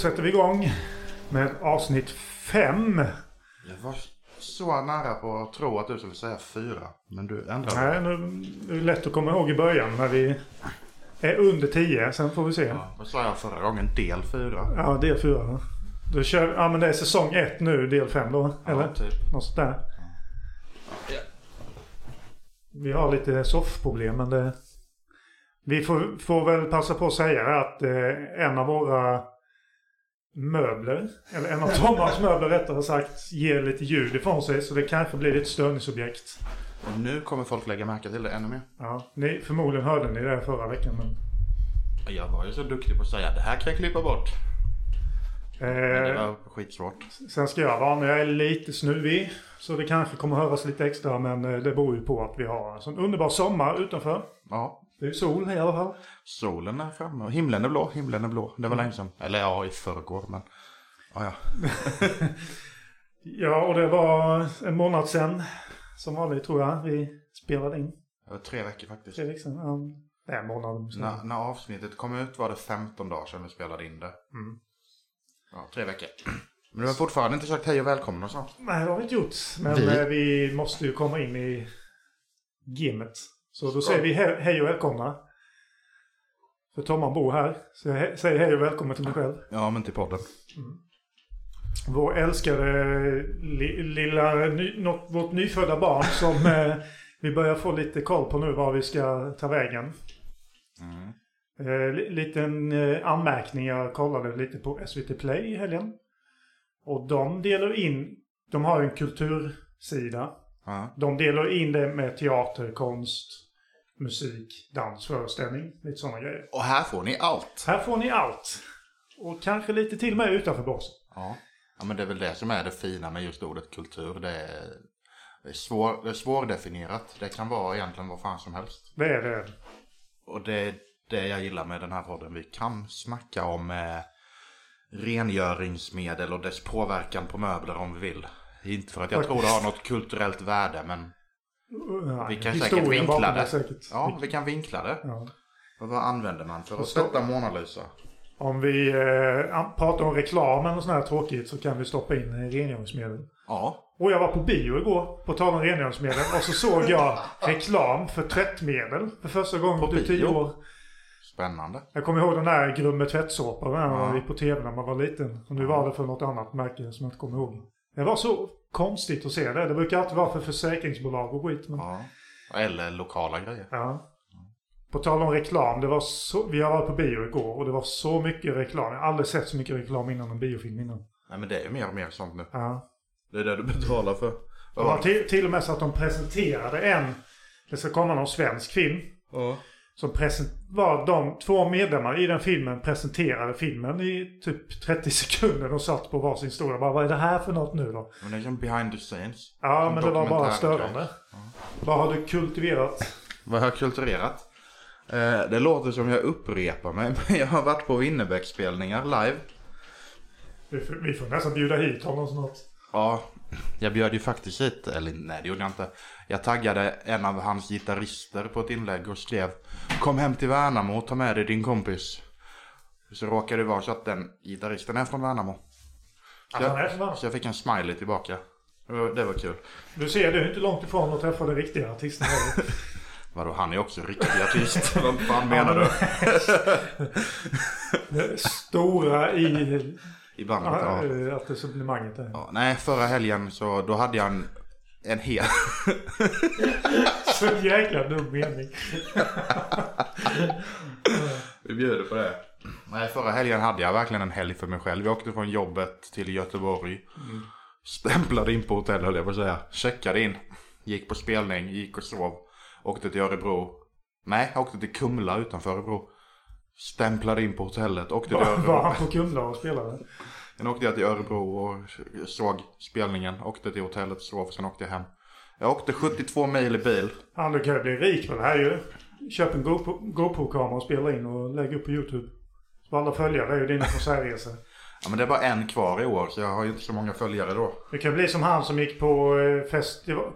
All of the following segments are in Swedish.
sätter vi igång med avsnitt fem. Jag var så nära på att tro att du skulle säga fyra. Men du ändrade. Nej, nu det är lätt att komma ihåg i början när vi är under tio. Sen får vi se. Ja, vad sa jag förra gången? Del fyra? Ja, del fyra. Då kör, ja, men det är säsong ett nu, del fem då. Eller? Ja, typ. Något sånt där. Vi har lite soffproblem men det... Vi får, får väl passa på att säga att eh, en av våra möbler, eller en av Tommans möbler rättare sagt, ger lite ljud ifrån sig. Så det kanske blir lite störningsobjekt. Och nu kommer folk lägga märke till det ännu mer. Ja, ni, förmodligen hörde ni det förra veckan men... Jag var ju så duktig på att säga det här kan jag klippa bort. Men det Eh, var skitsvårt. sen ska jag vara jag är lite snuvig. Så det kanske kommer höras lite extra men eh, det beror ju på att vi har en sån underbar sommar utanför. Ja. Det är ju sol i alla fall. Solen är framme himlen är blå. Himlen är blå. Det var länge sedan. Eller ja, i förrgår men. Ja, ja. Ja, och det var en månad sedan. Som vanligt tror jag. Vi spelade in. Det var tre veckor faktiskt. Tre veckor sedan. Ja, det är en månad. När, när avsnittet kom ut var det 15 dagar sedan vi spelade in det. Mm. Ja, tre veckor. Men du har fortfarande inte sagt hej och välkommen och sånt. Nej, det har vi inte gjort. Men Vi? vi, vi måste ju komma in i gimmet. Så då säger vi he hej och välkomna. För Tomman bor här. Så jag he säger hej och välkommen till mig själv. Ja, men till podden. Vår älskade li lilla, ny något, vårt nyfödda barn som eh, vi börjar få lite koll på nu var vi ska ta vägen. Mm. Eh, li- liten eh, anmärkning. Jag kollade lite på SVT Play i helgen. Och de delar in, de har en kultursida. Ja. De delar in det med teater, konst, musik, dans, föreställning. Lite sådana grejer. Och här får ni allt. Här får ni allt. Och kanske lite till med utanför boxen. Ja. ja, men det är väl det som är det fina med just ordet kultur. Det är, det är, svår, det är svårdefinierat. Det kan vara egentligen vad fan som helst. Det är det. Och det är det jag gillar med den här podden. Vi kan snacka om eh, rengöringsmedel och dess påverkan på möbler om vi vill. Inte för att jag tror det har något kulturellt värde, men Ja, Vi kan säkert vinkla det. Säkert. ja, vi kan vinkla det. Ja. Och vad använder man för att sätta Mona Lisa? Om vi eh, pratar om reklamen och sånt här tråkigt så kan vi stoppa in rengöringsmedel. Ja, Och jag var på bio igår, på tal om rengöringsmedel. Och så såg jag reklam för tvättmedel för första gången På på tio år. spännande. Jag kommer ihåg den där Grumme tvättsåpa man Ja. gick på tv när man var liten. Och nu var det för något annat märke som jag inte kommer ihåg. Det var så konstigt att se det. Det brukar alltid vara för försäkringsbolag och skit. Men... Ja. Eller lokala grejer. Ja. På tal om reklam. Det var så... Vi har varit på bio igår och det var så mycket reklam. Jag har aldrig sett så mycket reklam innan en biofilm innan. Nej men det är ju mer och mer sånt nu. Ja. Det är det du betalar för. Det var till, till och med så att de presenterade en... Det ska komma någon svensk film. Ja. Som var de två medlemmar i den filmen presenterade filmen i typ 30 sekunder. De satt på varsin stol. Jag bara, vad är det här för något nu då? Men det är som behind the scenes. Ja, Som men det var bara störande. Vad har du kultiverat? Vad har jag kulturerat? Eh, det låter som jag upprepar mig, men jag har varit på Winnerbäck-spelningar live. Vi får, vi får nästan bjuda hit honom snart. Ja, jag bjöd ju faktiskt hit, eller nej det gjorde jag inte. Jag taggade en av hans gitarrister på ett inlägg och skrev Kom hem till Värnamo och ta med dig din kompis. Så råkade det vara så att den gitarristen är från Värnamo. Så Att är jag, så jag fick en smiley tillbaka. Det var, det var kul. Du ser, du är inte långt ifrån att träffa den riktiga artisten. Vadå, han är också riktig artist. Vad fan menar du? Det stora i I bandet, ja. ja. etablissemanget. där. ja. Nej, förra helgen så då hade jag en, en hel... Så jäkla dum mening. Vi bjuder på det. Nej, förra helgen hade jag verkligen en helg för mig själv. Jag åkte från jobbet till Göteborg. Stämplade in på hotell höll jag på att säga. Checkade in. Gick på spelning, gick och sov. Åkte till Örebro. Nej, jag åkte till Kumla utanför Örebro. Stämplade in på hotellet, åkte till Örebro. var han på Kumla och spelade? Sen åkte jag till Örebro och såg spelningen. Åkte till hotellet, sov, sen åkte jag hem. Jag åkte 72 mil i bil. Han du kan ju bli rik på det här ju. Köp en GoPro- GoPro-kamera och spela in och lägg upp på YouTube. Så alla följare är ju dina konsertresor. Ja, men det är bara en kvar i år så jag har ju inte så många följare då. Det kan bli som han som gick på eh,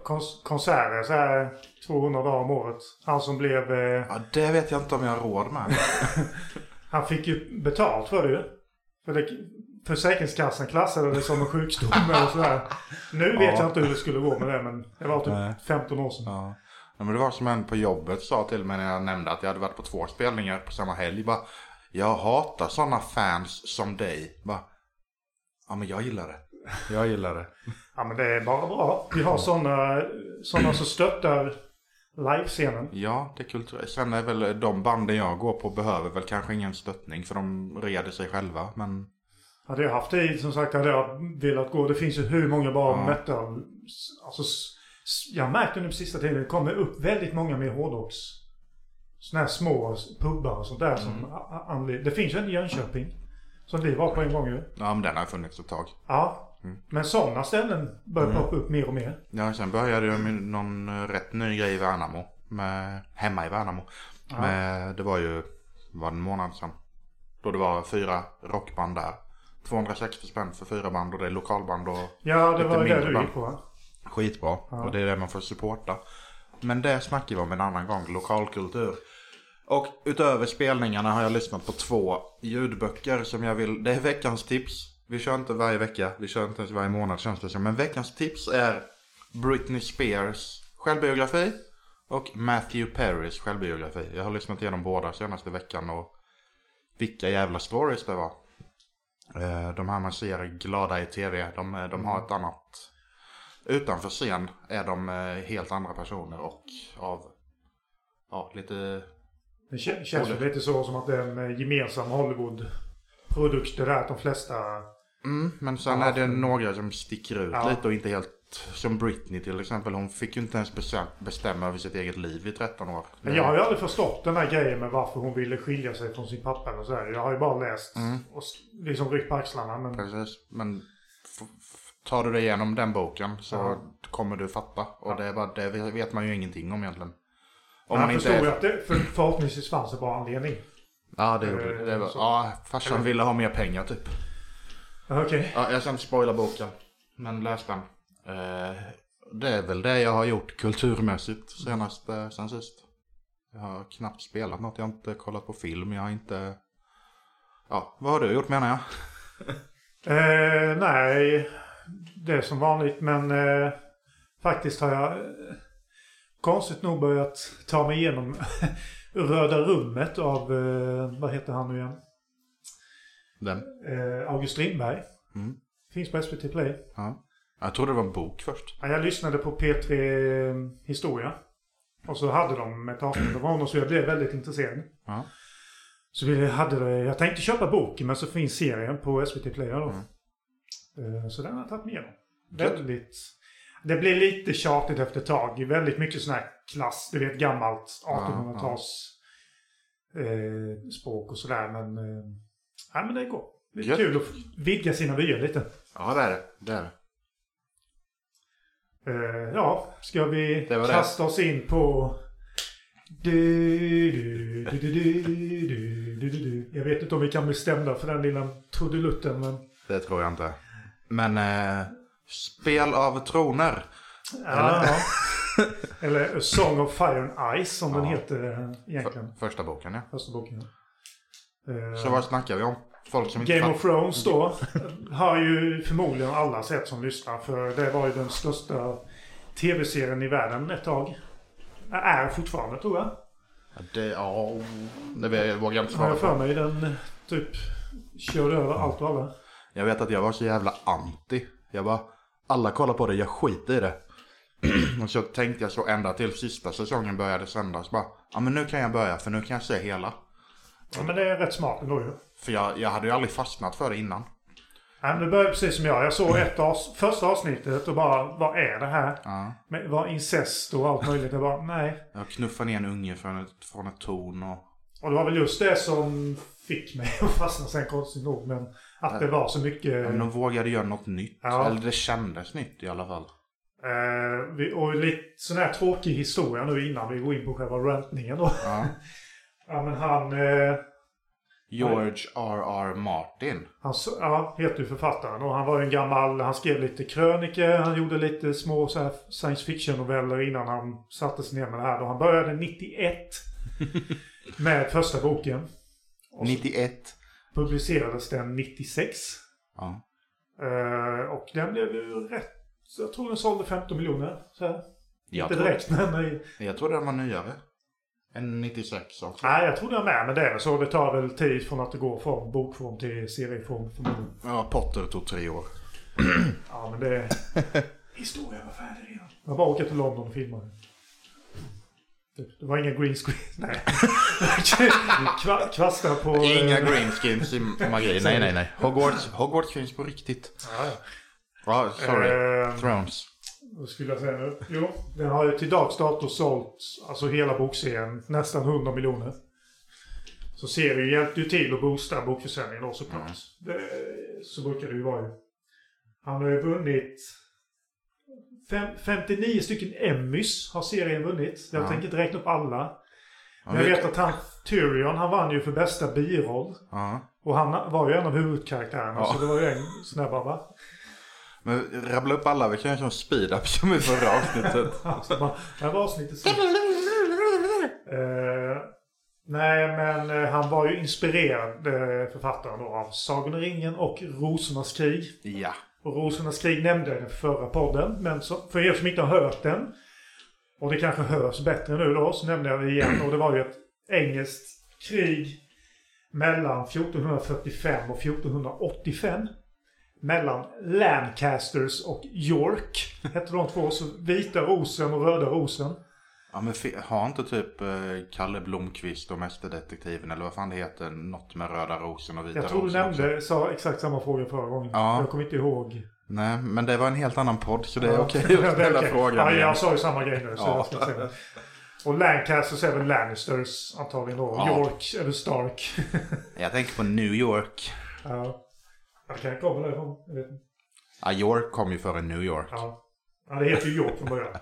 kons, konserter så här 200 dagar om året. Han som blev... Eh, Ja, det vet jag inte om jag har råd med. han fick ju betalt för det ju. För det, Försäkringskassan klassade det som en sjukdom eller sådär. Nu vet Ja. jag inte hur det skulle gå med det men det var Nej. typ 15 år sedan. Ja. Ja, men det var som en på jobbet sa till mig när jag nämnde att jag hade varit på två spelningar på samma helg. Bara, jag hatar sådana fans som dig. Bara, ja men jag gillar det. Jag gillar det. Ja men det är bara bra. Vi har sådana såna som stöttar livescenen. Ja, det är kulturellt. Sen är väl de banden jag går på behöver väl kanske ingen stöttning för de reder sig själva. Men Hade jag haft tid som sagt hade jag velat gå. Det finns ju hur många bra Ja. metal. Alltså, jag märker nu på sista tiden det kommer upp väldigt många mer hårdrocks. Sådana här små pubbar och sånt där som Mm. anled- Det finns ju en i Jönköping. Som vi var på en gång ju. ja, men den har funnits ett tag. Ja. Mm. Men sådana ställen börjar poppa upp mer och mer. Ja, sen började jag med någon eh, rätt ny grej i Värnamo. Med, hemma i Värnamo. Ja. Med, det var ju, var en månad sedan. Då det var fyra rockband där. 260 spänn för fyra band och det är lokalband och Ja, det var det du gick på va? skitbra. Ja. Och det är det man får supporta. Men det snackar vi om en annan gång, lokalkultur. Och utöver spelningarna har jag lyssnat på två ljudböcker som jag vill, det är veckans tips. Vi kör inte varje vecka, vi kör inte ens varje månad känns det som. Men veckans tips är Britney Spears självbiografi och Matthew Perrys självbiografi. Jag har lyssnat igenom båda senaste veckan och vilka jävla stories det var. Eh, De här man ser glada i tv, de, eh, de har ett annat... Utanför scen är de eh, helt andra personer och av... Ja, lite... Det kä- känns ju lite så som att det är en eh, gemensam Hollywood-produkt. Det där att de flesta... Mm, men sen är det några som sticker ut Ja. lite och inte helt... Som Britney till exempel. Hon fick ju inte ens bestäm- bestämma över sitt eget liv i 13 år. Men jag har ju aldrig förstått den här grejen med varför hon ville skilja sig från sin pappa eller så här. Jag har ju bara läst Mm. och liksom ryckt på axlarna. Men Precis, men tar du dig igenom den boken så Ja. kommer du fatta. Och Ja. det, är bara, det vet man ju ingenting om egentligen. Om man man inte förstod ju är... att det för, förhoppningsvis fanns det bara anledning. Ja, det gjorde det. det var, Så- ja, farsan ville ha mer pengar typ. Okej. Ja, jag ska inte spoila boken. Men läs den. Eh, det är väl det jag har gjort kulturmässigt senast, sen sist. Jag har knappt spelat något, jag har inte kollat på film, jag har inte... Ja, vad har du gjort menar jag? Eh, nej, det är som vanligt. Men eh, faktiskt har jag eh, konstigt nog börjat ta mig igenom Röda rummet av, eh, vad heter han nu igen? Den? Eh, August Strindberg. Mm. Finns på SVT Play. Ja. Jag trodde det var en bok först. Ja, Jag lyssnade på P3 Historia. Och så hade de ett avsnitt av honom så jag blev väldigt intresserad. Ja. Så vi hade det, jag tänkte köpa boken men så finns serien på SVT Play då. Mm. Eh, Så den har jag tagit med. Väldigt... Det blir lite tjatigt efter ett tag. Väldigt mycket sån här klass, du vet gammalt Ja, 1800-tals eh, språk och sådär. Men, eh, ja, men det går. Det är Gött. kul att vidga sina vyer lite. Ja, det är det. Det är det. Uh, ja, ska vi kasta det. oss in på... Du, du, du, jag vet inte om vi kan bli stämda för den lilla trudelutten, men... Det tror jag inte. Men uh, spel av troner. Ja, eller? Eller A Song of Fire and Ice som ja. den heter eh, egentligen. Första boken, ja. Första boken, ja. Uh, Så vad snackar vi om? Folk som Game of Thrones då har ju förmodligen alla sett som lyssnar. För det var ju den största tv-serien i världen ett tag. Är fortfarande tror jag. Ja, Det, ja, det vågar jag inte svara jag för på. mig den typ körde över allt och alla. Jag vet att jag var så jävla anti. Jag bara, alla kollar på det, jag skiter i det. och så tänkte jag så ända till sista säsongen började sändas. Bara, ja men nu kan jag börja för nu kan jag se hela. Ja, men det är rätt smart ändå ju. För jag, jag hade ju aldrig fastnat för det innan. Nej, men det började precis som jag. Jag såg ett avs- första avsnittet och bara, vad är det här? Ja. Men, vad incest och allt möjligt. Jag bara, nej. Jag knuffade ner en unge från ett, från ett torn och... Och det var väl just det som fick mig att fastna sen konstigt nog. Men att det var så mycket... Ja, men de vågade göra något nytt. Ja. Eller det kändes nytt i alla fall. Eh, vi, och lite sån här tråkig historia nu innan vi går in på själva rantningen då. Ja. Ja men han, eh, George R.R. Martin. han ja, heter ju författaren och han var en gammal, han skrev lite krönikor, han gjorde lite små så här science fiction-noveller innan han satte sig ner med det här. Och han började 91 med första boken. Och så- 91. publicerades den 96. Ja. Eh, och den blev ju rätt... Jag tror den sålde 15 miljoner. Så här. Jag, Inte tror, direkt men... jag tror den var nyare. Än 96 också. Nej, jag tror den med. Men det är väl så. Det tar väl tid från att det går från bokform till serieform förmodligen. Ja, Potter tog tre år. Ja, men det... Historia var färdig redan. Jag bara åka till London och filma. Det- Det var inga green screen. Nej. Kva- Kvastar på... Inga eh, green skins i magi. Nej, nej, nej. Hogwarts, Hogwarts finns på riktigt. Ja, ja. Ja, sorry. Eh, Thrones. Vad skulle jag säga nu? Jo, den har ju till dags dato sålt, alltså hela bokserien, nästan 100 miljoner. Så serien hjälpte ju till att boosta bokförsäljningen då såklart. Det, så brukar det ju vara ju. Han har ju vunnit fem, 59 stycken Emmys har serien vunnit. Jag Ja. tänker inte räkna upp alla. Men jag vet att han, Tyrion, han vann ju för bästa biroll. Ja. Och han var ju en av huvudkaraktärerna, Ja. så det var ju en snäbbare va? Men rabbla upp alla. Vi kan göra en sån speed-up som i förra avsnittet. Här var avsnittet slut. Eh, nej, men eh, han var ju inspirerad, eh, författaren då, av Sagan om ringen och Rosornas krig. Ja. Och Rosornas krig nämnde jag i den förra podden, men så, för er som inte har hört den, och det kanske hörs bättre nu då, så nämnde jag det igen. Och det var ju ett engelskt krig mellan 1445 och 1485. Mellan Lancasters och York, hette de två. Så vita rosen och röda rosen. Ja men har inte typ eh, Kalle Blomqvist och Mästerdetektiven eller vad fan det heter något med röda rosen och vita Jag tror du rosen också? nämnde, sa exakt samma fråga förra gången. Ja. Jag kommer inte ihåg. Nej men det var en helt annan podd så det är Ja. okej Ja, att ställa okej. frågan Ja, igen. jag sa ju samma grej nu. Så Ja. jag ska säga. Och Lancasters är väl Lannisters antagligen då. Ja. York eller Stark. Jag tänker på New York. ja. Jag kan komma därifrån. Jag vet inte. Ja, York kom ju före New York. Ja. ja, det heter ju York från början. Eh.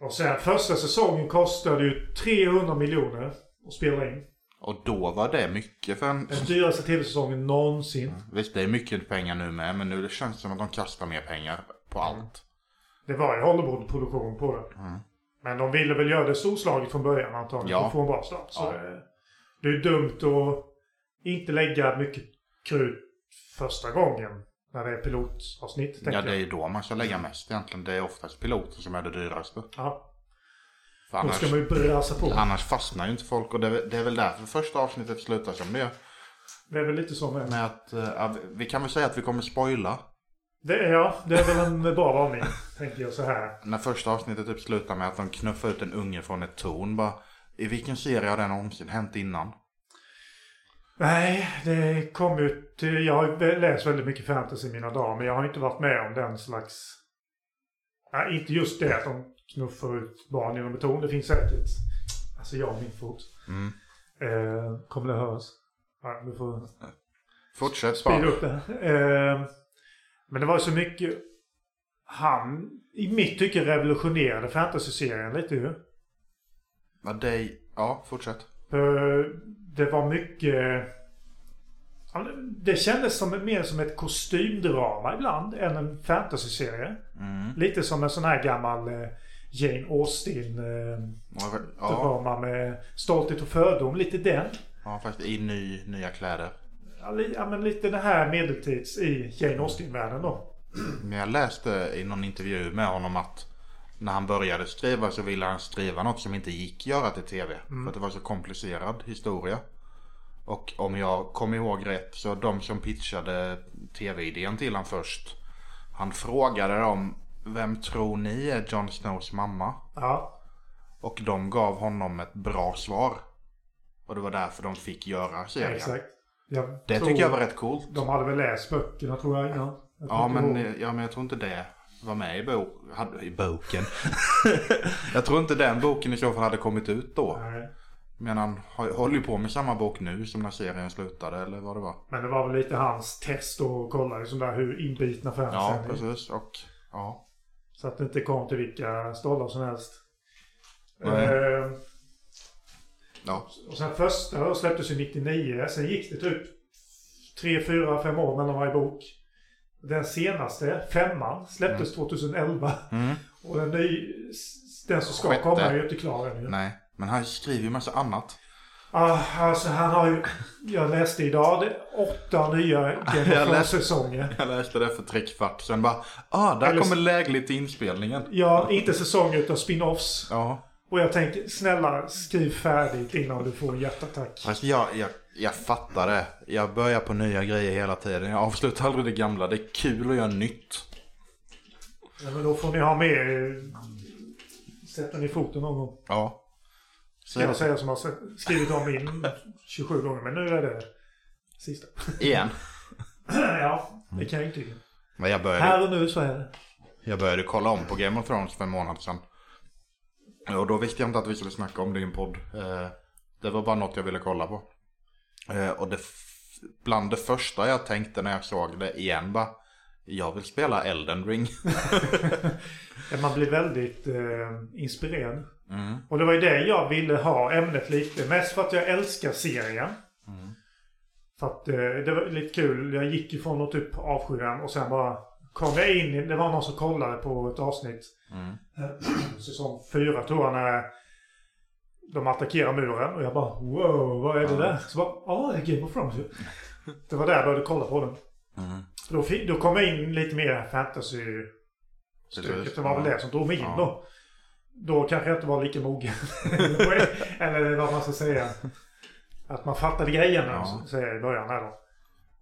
Och sen första säsongen kostade ju 300 miljoner att spela in. Och då var det mycket för en... Den dyraste tv-säsongen någonsin. Visst det är mycket pengar nu med men nu det känns som att de kastar mer pengar på allt. Det var ju Hollywood-produktion på det. Mm. Men de ville väl göra det storslaget från början antagligen. Ja. För att få en bra start. Så Ja. det, det är dumt att inte lägga mycket krut första gången. När det är pilotavsnitt. Ja det är ju då man ska lägga mest egentligen. Det är oftast piloter som är det dyraste. Ja, För då annars, ska man ju brasa på. annars fastnar ju inte folk och det, är- det är väl därför första avsnittet slutar som det gör. Det är väl lite så med. Med att, ja, vi kan väl säga att vi kommer spoila. Det är, ja, det är väl en bra varning. tänker jag så här. När första avsnittet typ slutar med att de knuffar ut en unge från ett torn. Bara, I vilken serie har det någonsin hänt innan? Nej, det kom ju till... Jag har läst väldigt mycket fantasy i mina dagar. Men jag har inte varit med om den slags... Nej, inte just det att de knuffar ut barn genom beton. Det finns säkert. Alltså jag och min fot. Mm. Eh, kommer det höras? Ja, du får Fortsätt bara. upp det. Eh, men det var så mycket... Han, i mitt tycke, revolutionerade fantasy-serien lite ju. Ja, det, ja, fortsätt. För det var mycket... Det kändes som, mer som ett kostymdrama ibland än en fantasyserie. Mm. Lite som en sån här gammal eh, Jane Austen eh, Ja, med stolthet och fördom. Lite den. ja, faktiskt i ny, nya kläder. Ja, men lite det här medeltids i Jane Austen-världen då. Men jag läste i någon intervju med honom att när han började skriva så ville han skriva något som inte gick göra till tv. För att det var så komplicerad historia. Och om jag kommer ihåg rätt så de som pitchade tv-idén till han först. Han frågade dem vem tror ni är Jon Snows mamma? Ja, Och de gav honom ett bra svar. Och det var därför de fick göra serien. exakt. Jag Det tycker jag var rätt coolt. De hade väl läst böckerna tror jag innan. Jag Ja men, ihåg. ja men jag tror inte det var med i, bo hade, i boken. jag tror inte den boken i så fall hade kommit ut då. Nej. Men han håller ju på med samma bok nu som när serien slutade eller vad det var. Men det var väl lite hans test att kolla liksom där hur inbitna fansen Ja är. precis och ja. Så att det inte kom till vilka stollar som helst. Nej. Eh, Ja. och sen första släpptes ju 99. Sen gick det typ 3, 4, 5 år mellan varje bok. Den senaste, femman, släpptes 2011. Mm. Och den, ny, den som ska Sjätte. komma är ju inte klar ännu. Nej. Men han skriver ju massa annat. Ah, alltså han har ju... Jag läste idag det är åtta nya Game Jag of läste- Thrones-säsonger. Jag läste det för tre kvart sen bara, ah, där Eller- kommer lägligt till inspelningen. Ja, inte säsonger utan spin-offs. Ja. Och jag tänker, snälla skriv färdigt innan du får en hjärtattack. Fast jag, jag, jag fattar det. Jag börjar på nya grejer hela tiden. Jag avslutar aldrig det gamla. Det är kul att göra nytt. Ja, men då får ni ha med... eh, Sätta ner foten någon gång. Ja. Så Ska jag säga som har skrivit om min 27 gånger. Men nu är det sista. igen. ja, det kan jag inte. Men jag började, Här och nu så är det. jag började kolla om på Game of Thrones för en månad sedan. Och då visste jag inte att vi skulle snacka om det i en podd. Eh, Det var bara något jag ville kolla på. Eh, Och det, bland det första jag tänkte när jag såg det igen bara. Jag vill spela Elden Ring. Man blir väldigt eh, inspirerad. Mm. Och det var ju det jag ville ha ämnet lite. Mest för att jag älskar serien. Mm. För att eh, det var lite kul. Jag gick ifrån att typ avsky den och sen bara kom jag in Det var någon som kollade på ett avsnitt. Mm. Säsong fyra tror jag när de attackerar muren. Och jag bara wow, vad är det där? Så bara, ja det är Game of Thrones. Det var där jag började kolla på den. Mm. Då, då kom jag in lite mer fantasy Precis. Det var väl det som drog mig in då. Då kanske jag inte var lika mogen. Eller vad man ska säga. Att man fattade grejerna, Ja. säger jag i början här då.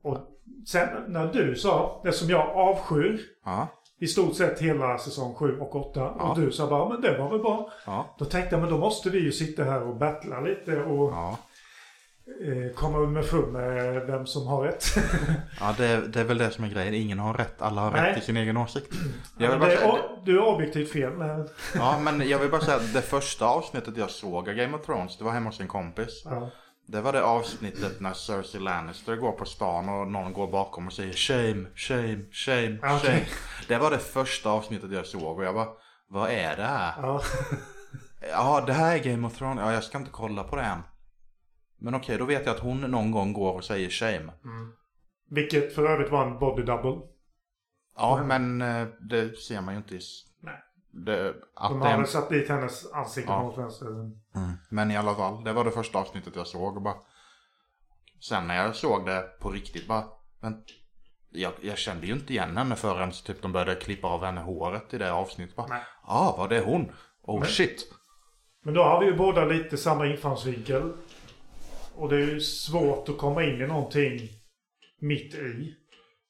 Och sen när du sa, det som jag avskyr Ja. I stort sett hela säsong 7 och 8. Ja. Och du sa bara, men det var väl bra. Ja. Då tänkte jag, men då måste vi ju sitta här och battla lite och Ja. eh, komma med fram med vem som har rätt. Ja, det, är- det är väl det som är grejen. Ingen har rätt. Alla har Nej. rätt i sin egen åsikt. Men bara är- du är objektivt fel. Men, ja, men jag vill bara säga att det första avsnittet jag såg av Game of Thrones, det var hemma hos en kompis. ja. Det var det avsnittet när Cersei Lannister går på stan och någon går bakom och säger shame, shame, shame, Ja, okej. shame. Det var det första avsnittet jag såg och jag bara, vad är det här? ja. Ja, det här är Game of Thrones. Ja, jag ska inte kolla på det än. Men okej, då vet jag att hon någon gång går och säger shame. Vilket för övrigt var en body double. Ja, men eh, det ser man ju inte i... Nej. Det, att De har en väl satt dit hennes ansikte Ja. mot vänster. Mm. Men i alla fall, det var det första avsnittet jag såg och bara... Sen när jag såg det på riktigt bara... Men jag, jag kände ju inte igen henne förrän typ de började klippa av henne håret i det avsnittet. Nej. ah, var det hon? Oh Men- shit. Men då har vi ju båda lite samma infallsvinkel. Och det är ju svårt att komma in i någonting mitt i.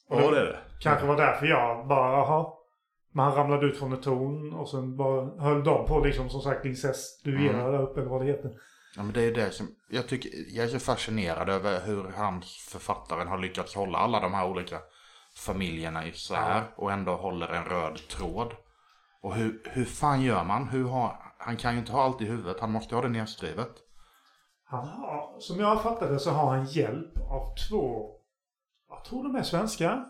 Och Ja, det är det. Kanske var därför jag bara, jaha. Men han ramlade ut från ett torn och sen bara höll de på liksom som sagt incestuera Mm. där uppe eller vad det heter. Ja, men det är det som... Jag, tycker, jag är så fascinerad över hur hans författaren har lyckats hålla alla de här olika familjerna isär och ändå håller en röd tråd. Och hur, hur fan gör man? Hur har, han kan ju inte ha allt i huvudet, han måste ha det nedskrivet. Han har, som jag har fattat det så har han hjälp av två, jag tror de är svenskar.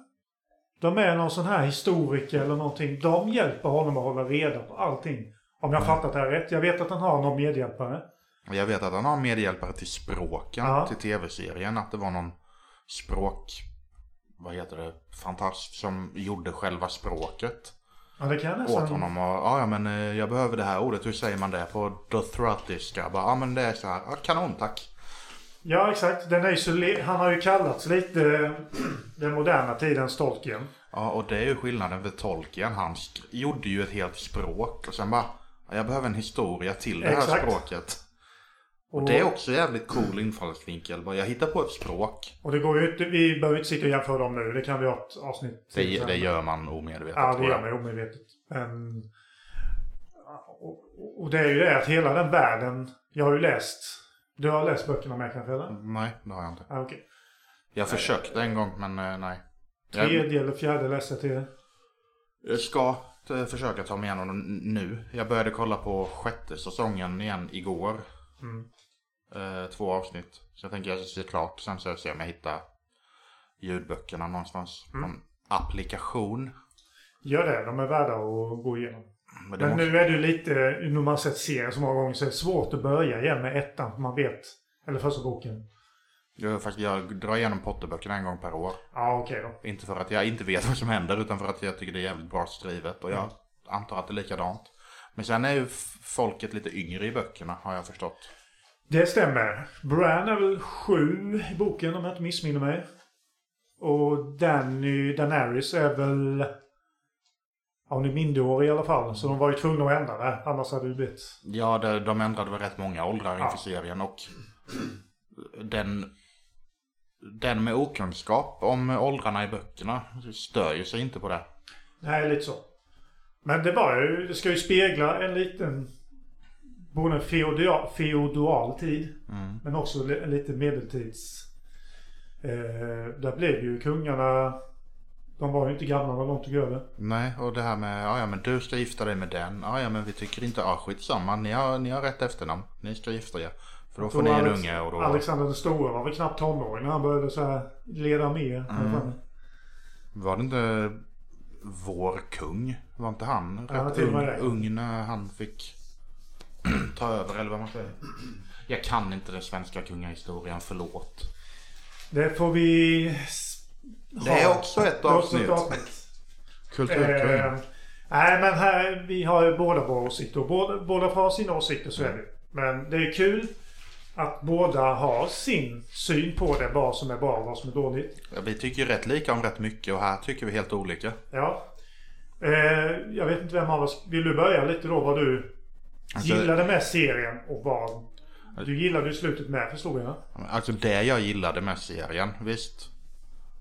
De är någon sån här historiker eller någonting. De hjälper honom att hålla reda på allting. Om jag har fattat det här rätt. Jag vet att han har någon medhjälpare. Jag vet att han har medhjälpare till språken Ja. till tv-serien. Att det var någon språk, vad heter det, fantast som gjorde själva språket Ja, det kan jag åt nästan... honom. Och ja, men eh, jag behöver det här ordet, hur säger man det på dothratiska? Bara, Ja men det är så här, ja, kanon tack. Ja, exakt. Den är så han har ju kallats lite den moderna tidens Tolkien. Ja och det är ju skillnaden för Tolkien. Han gjorde ju ett helt språk och sen bara, ja, jag behöver en historia till det här Exakt. språket. Och det är också jävligt cool infallsvinkel. Jag hittar på ett språk. och det går ju inte... Vi behöver inte sitta och jämföra dem nu. Det kan vi ha ett avsnitt Det, det gör man omedvetet. Ja, det gör man omedvetet. Men... Och, och det är ju det att hela den världen... Jag har ju läst... Du har läst böckerna med kanske eller? Nej, det har jag inte. Ja, okej. Jag försökte en gång men eh, nej. Tredje eller fjärde läste jag till det. jag ska eh, försöka ta mig igenom den nu. Jag började kolla på sjätte säsongen igen igår. Mm. Eh, två avsnitt. Så jag tänker jag ska se klart. Sen så ser jag om jag hittar ljudböckerna någonstans. Mm. Någon applikation. Gör det. De är värda att gå igenom. Men Men måste, nu är det lite... Nu när man sett serien så många gånger så är det svårt att börja igen med ettan. för Man vet. Eller första boken. jag, faktiskt, jag drar igenom Potterböckerna en gång per år. Ja, okej då. Inte för att jag inte vet vad som händer utan för att jag tycker det är jävligt bra skrivet. Och jag antar att det är likadant. Men sen är ju folket lite yngre i böckerna har jag förstått. Det stämmer. Bran är väl sju i boken om jag inte missminner mig. Och Danny Daenerys är väl... Ja, hon är minderårig i alla fall. Så de var ju tvungna att ändra det. Annars hade det blivit... Ja, det, de ändrade väl rätt många åldrar Ja. inför serien och den, den med okunskap om åldrarna i böckerna stör ju sig inte på det. Nej, lite så. Men det var ju... Det ska ju spegla en liten... Både en feodal, feodal tid. Mm. Men också li- lite medeltids... Eh, där blev ju kungarna... De var ju inte gamla när de tog över. Nej, och det här med, ja, ja men du ska gifta dig med den. Ja, ja men vi tycker inte, ja skitsamma. Ni har, ni har rätt efternamn. Ni ska gifta er. För då får ni en Alex- unge och då... Alexander den store var väl knappt tonåring när han började så här leda arméer. Mm. Var det inte vår kung? Var inte han Ja, rätt med ung, ung när han fick ta över eller vad man säger? Jag kan inte den svenska kungahistorien, förlåt. Det får vi... s- Det ha. är också ett avsnitt. Kulturkung. Eh, nej men här, vi har ju båda våra åsikter. Och Båda, båda får ha sina åsikter, så är det. Men det är kul att båda har sin syn på det. Vad som är bra och vad som är dåligt. Ja, vi tycker ju rätt lika om rätt mycket och här tycker vi helt olika. Ja. Eh, jag vet inte vem av oss... Vill du börja lite då vad du Alltså- gillade med serien och vad... Du gillade ju slutet med förstod jag. Alltså det jag gillade med serien, visst.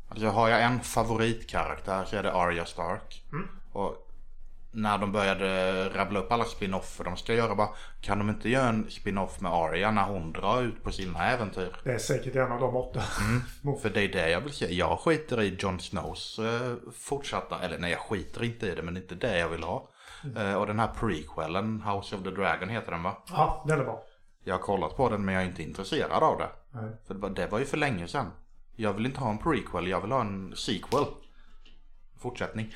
Alltså har jag en favoritkaraktär så är det Arya Stark. Och när de började rabbla upp alla spin-offer de ska göra bara, kan de inte göra en spin-off med Arya när hon drar ut på sina äventyr? Det är säkert en av de åtta. För det är det jag vill se. Jag skiter i Jon Snows eh, fortsatta, eller nej jag skiter inte i det men det är inte det jag vill ha. Eh, och den här prequelen, House of the Dragon heter den va? Ja, den är bra. Jag har kollat på den men jag är inte intresserad av det. Nej. För det var, det var ju för länge sedan. Jag vill inte ha en prequel, jag vill ha en sequel. Fortsättning.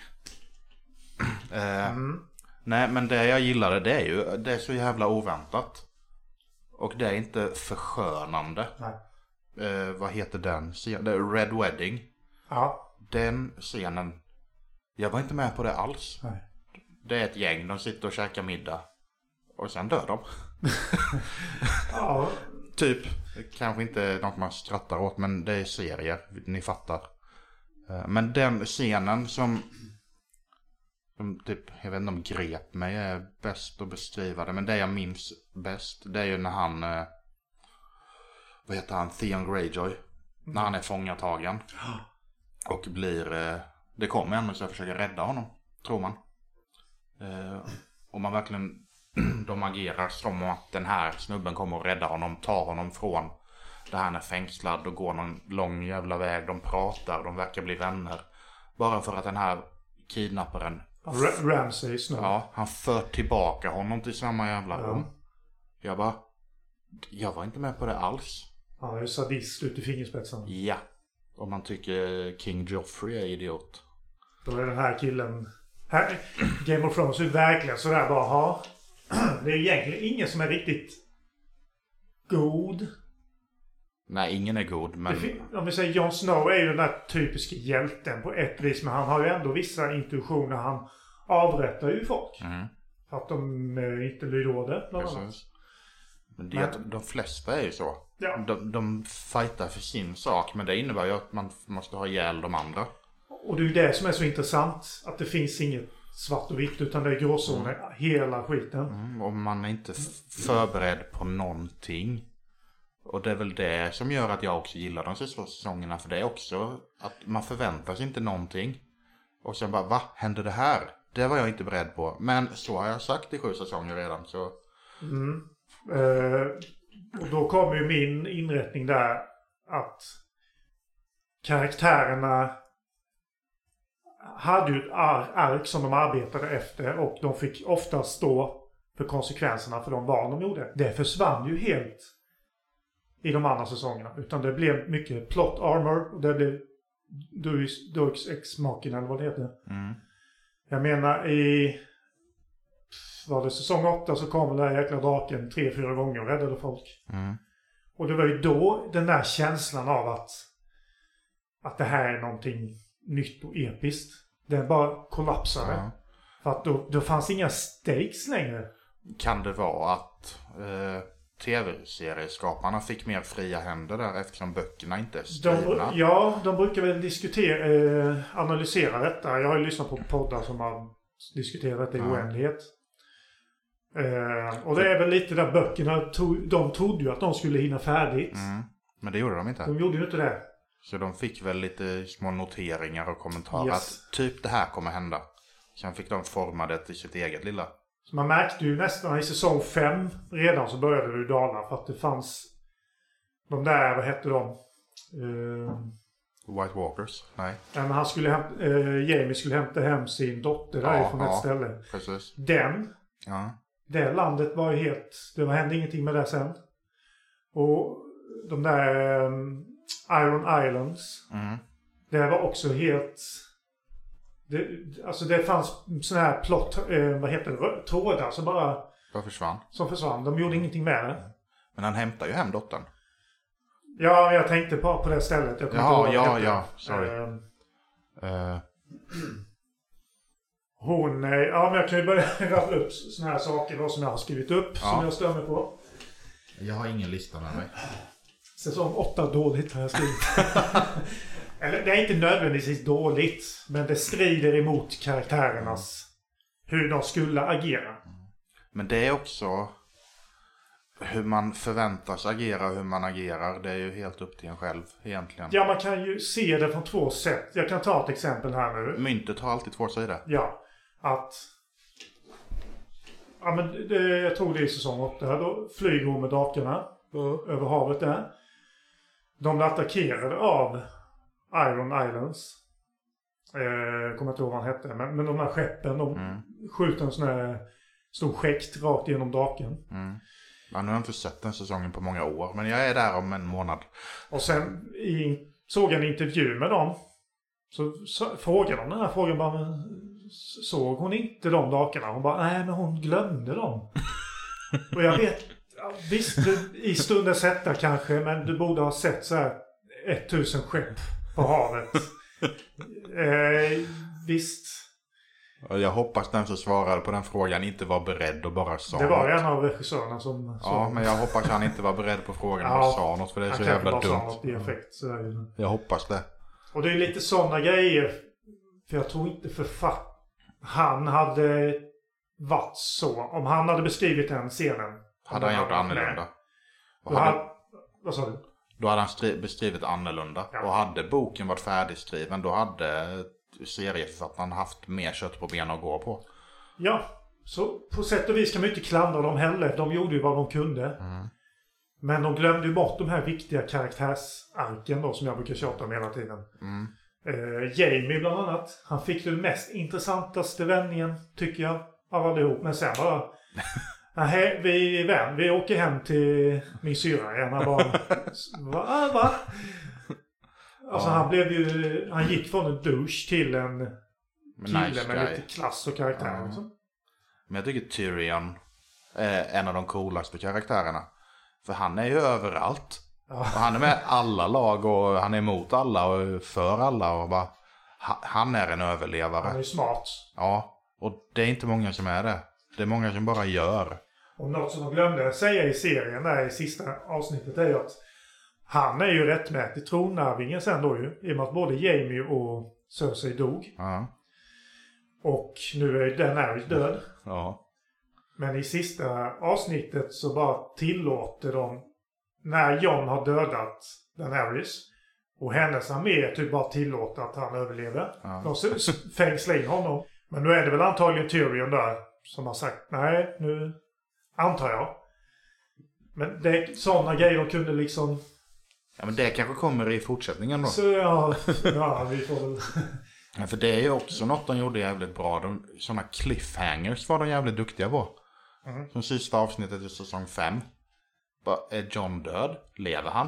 eh, Nej men det jag gillade det är ju, det är så jävla oväntat. Och det är inte förskönande. Eh, vad heter den scenen? Red Wedding. Ja. Den scenen. Jag var inte med på det alls. Nej. Det är ett gäng, de sitter och käkar middag. Och sen dör de. Ja, Typ. Kanske inte något man skrattar åt men det är serier. Ni fattar. Eh, Men den scenen som, som typ, jag vet inte om grep mig är bäst att beskriva det. Men det jag minns bäst det är ju när han, eh, vad heter han, Theon Greyjoy. När han är fångatagen. Och blir, eh, det kommer en och ska försöka rädda honom. Tror man. Eh, och man verkligen de agerar som att den här snubben kommer att rädda honom, ta honom från där han är fängslad och går någon lång jävla väg. De pratar, de verkar bli vänner. Bara för att den här kidnapparen, Ra- Ramsay Snow. ja, han för tillbaka honom till samma jävla Ja. rum. Jag bara, jag var inte med på det alls. Han är ju sadist ut i fingerspetsarna. Ja. Om man tycker King Joffrey är idiot. Då är den här killen... Här, Game of Thrones är verkligen sådär bara, ha. Det är egentligen ingen som är riktigt god. Nej, ingen är god, men... Om vi säger Jon Snow är ju den där typiska hjälten på ett vis. Men han har ju ändå vissa intuitioner. Han avrättar ju folk. Mm, För att de eh, inte lyder order, bland annat. Men det är att de flesta är ju så. Ja. De, de fightar för sin sak, men det innebär ju att man måste ha ihjäl de andra. Och det är ju det som är så intressant. Att det finns inget svart och vitt. Utan det är gråzoner hela skiten. Mm, och man är inte förberedd på någonting. Och det är väl det som gör att jag också gillar de sista säsongerna. För det är också att man förväntar sig inte någonting. Och sen bara, va? Hände det här? Det var jag inte beredd på. Men så har jag sagt i sju säsonger redan. Så Eh, och då kommer ju min inrättning där att karaktärerna hade ju ett ar- ark som de arbetade efter och de fick ofta stå för konsekvenserna för de val de gjorde. Det försvann ju helt i de andra säsongerna. Utan det blev mycket plot armor och det blev Deus Ex Machina eller vad det heter. mm, Jag menar i... Var det säsong 8 så kom den där jäkla draken tre, fyra gånger och räddade folk. mm, Och det var ju då den där känslan av att... Att det här är någonting nytt och episkt. Den bara kollapsade. ja. För att då, då fanns inga stakes längre. Kan det vara att eh, tv-serieskaparna fick mer fria händer där eftersom böckerna inte är De, skrivna. ja, de brukar väl diskutera, eh, analysera detta. Jag har ju lyssnat på poddar som har diskuterat detta i Ja. oändlighet. Eh, och det är väl lite där böckerna, tog, de trodde ju att de skulle hinna färdigt. Mm. Men det gjorde de inte. De gjorde ju inte det. Så de fick väl lite små noteringar och kommentarer Yes. att typ det här kommer hända. Sen fick de forma det till sitt eget lilla. Så man märkte ju nästan i säsong 5 redan så började det ju dala för att det fanns de där, vad hette de? Eh, White Walkers? Nej, ja, men han skulle hämta, eh, Jamie skulle hämta hem sin dotter Ja, därifrån ja. ett ställe. precis. Den, Ja. det landet var ju helt, det hände ingenting med det sen. Och de där eh, Iron Islands, Mm. det var också helt... Det, alltså det fanns sådana här plott, eh, vad heter det, trådar som bara Bara försvann. som försvann. De gjorde ingenting med det. Men han hämtar ju hem dottern. Ja, jag tänkte bara på det stället. Jag det ja, hette. ja, sorry. Eh, Eh, hon, eh, ja men jag kan ju börja rabbla upp sådana här saker då som jag har skrivit upp. Som Ja. jag stör mig på. jag har ingen lista med mig. Säsong 8 dåligt har jag skrivit. Eller det är inte nödvändigtvis dåligt. Men det strider emot karaktärernas... Hur de skulle agera. Men det är också hur man förväntas agera och hur man agerar. Det är ju helt upp till en själv egentligen. Ja, man kan ju se det från två sätt. Jag kan ta ett exempel här nu. Myntet har alltid två sidor. Ja, att... Ja, men det, jag tror det är i säsong 8. Då flyger hon med drakarna över havet där. De blir attackerade av Iron Islands. Eh, kommer inte ihåg vad han hette. Men, men de här skeppen, de Mm. skjuter en sån här stor skäkt rakt genom draken. Mm. Ja, nu har jag inte sett den säsongen på många år. Men jag är där om en månad. Och sen i, såg jag en intervju med dem. Så, så frågade de den här frågan bara, men, såg hon inte de drakarna? Hon bara, nej men hon glömde dem. Och jag vet, ja, visst du, i stundens hetta kanske, men du borde ha sett så här 1000 skepp på havet. Eh, visst, Jag hoppas den som svarade på den frågan inte var beredd och bara sa det var något. en av regissörerna som Ja, men jag hoppas han inte var beredd på frågan och Ja, sa något för det är han så kanske jävla bara sa dumt. något i effekt. Så. Jag hoppas det. Och det är lite sådana grejer. För jag tror inte författ... Han hade varit så. Om han hade beskrivit den scenen. Hade han gjort annorlunda. Och hade, hade, vad sa du? då hade han beskrivit annorlunda. Ja. Och hade boken varit färdigskriven då hade serieförfattaren haft mer kött på benen att gå på. Ja. Så på sätt och vis kan man inte klandra dem heller. De gjorde ju vad de kunde. Mm. Men de glömde ju bort de här viktiga karaktärsarken då som jag brukar tjata om hela tiden. Mm. Eh, Jamie bland annat. Han fick den mest intressantaste vändningen, tycker jag, av allihop. Men sen bara... Nej, vi är vän. Vi åker hem till min syrra igen. Han bara... Va? va? Alltså Ja. han blev ju... Han gick från en douche till en Men kille nice med guy. lite klass och karaktär. Ja. Liksom. Men jag tycker Tyrion är en av de coolaste karaktärerna. För han är ju överallt. Ja. Och han är med alla lag och han är emot alla och för alla och bara... ha- Han är en överlevare. Han är smart. Ja, och det är inte många som är det. Det är många som bara gör. Och något som de glömde säga i serien där i sista avsnittet är ju att han är ju rättmätig tronarvingen sen då ju. I och med att både Jamie och Cersei dog. Ja. Och nu är Daenerys död. Ja. Men i sista avsnittet så bara tillåter de när Jon har dödat Daenerys och hennes armé typ bara tillåter att han överlever. Ja. De fängslar in honom. Men nu är det väl antagligen Tyrion där som har sagt nej nu antar jag. Men det sådana grejer de kunde liksom... ja, men det kanske kommer i fortsättningen då. Så ja, ja vi får väl... Ja, för det är ju också något de gjorde jävligt bra. De, sådana cliffhangers var de jävligt duktiga på. Mm. Som sista avsnittet i säsong 5. Bara, är John död? Lever han?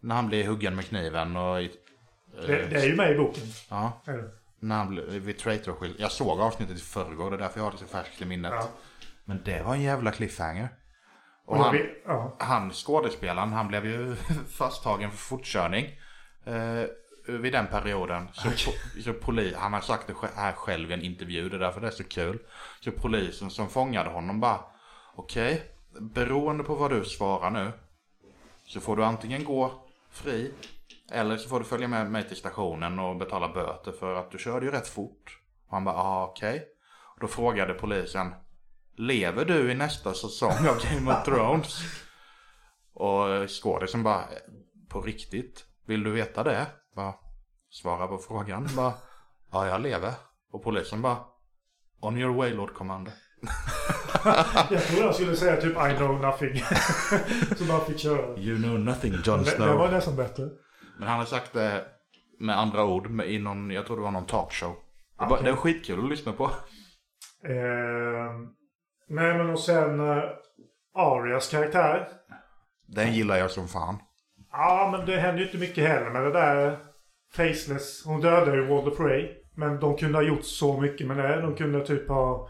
När han blir huggen med kniven och... i- Det, det är ju med i boken. Ja, det? när han blev vid traitor Jag såg avsnittet i förrgår, det är därför jag har det så färskt i minnet. Ja. Men det var en jävla cliffhanger. Och han, ja. han skådespelaren, han blev ju fasttagen för fortkörning. Eh, vid den perioden. Så, po- så poli, han har sagt det här själv i en intervju, det är därför det är så kul. Så polisen som fångade honom bara, okej, beroende på vad du svarar nu. Så får du antingen gå fri. Eller så får du följa med mig till stationen och betala böter för att du körde ju rätt fort. Och han bara, ah, okej. Och Då frågade polisen. Lever du i nästa säsong av Game of Thrones? Och skådisen bara, på riktigt? Vill du veta det? Bara, svara på frågan. Bara, ja jag lever. Och polisen bara, on your way Lord Commander. Jag trodde han skulle säga typ I know nothing. så bara fick köra. You know nothing Jon Det, Snow. det var nästan bättre. Men han har sagt det med andra ord med, i någon, jag tror det var någon talkshow. Det, var, Okej. det var skitkul att lyssna på. Eh, nej men och sen eh, Arias karaktär. Den gillar jag som fan. Ja men det händer ju inte mycket heller med det där Faceless. Hon dödade ju Walder Prey. Men de kunde ha gjort så mycket med det. De kunde typ ha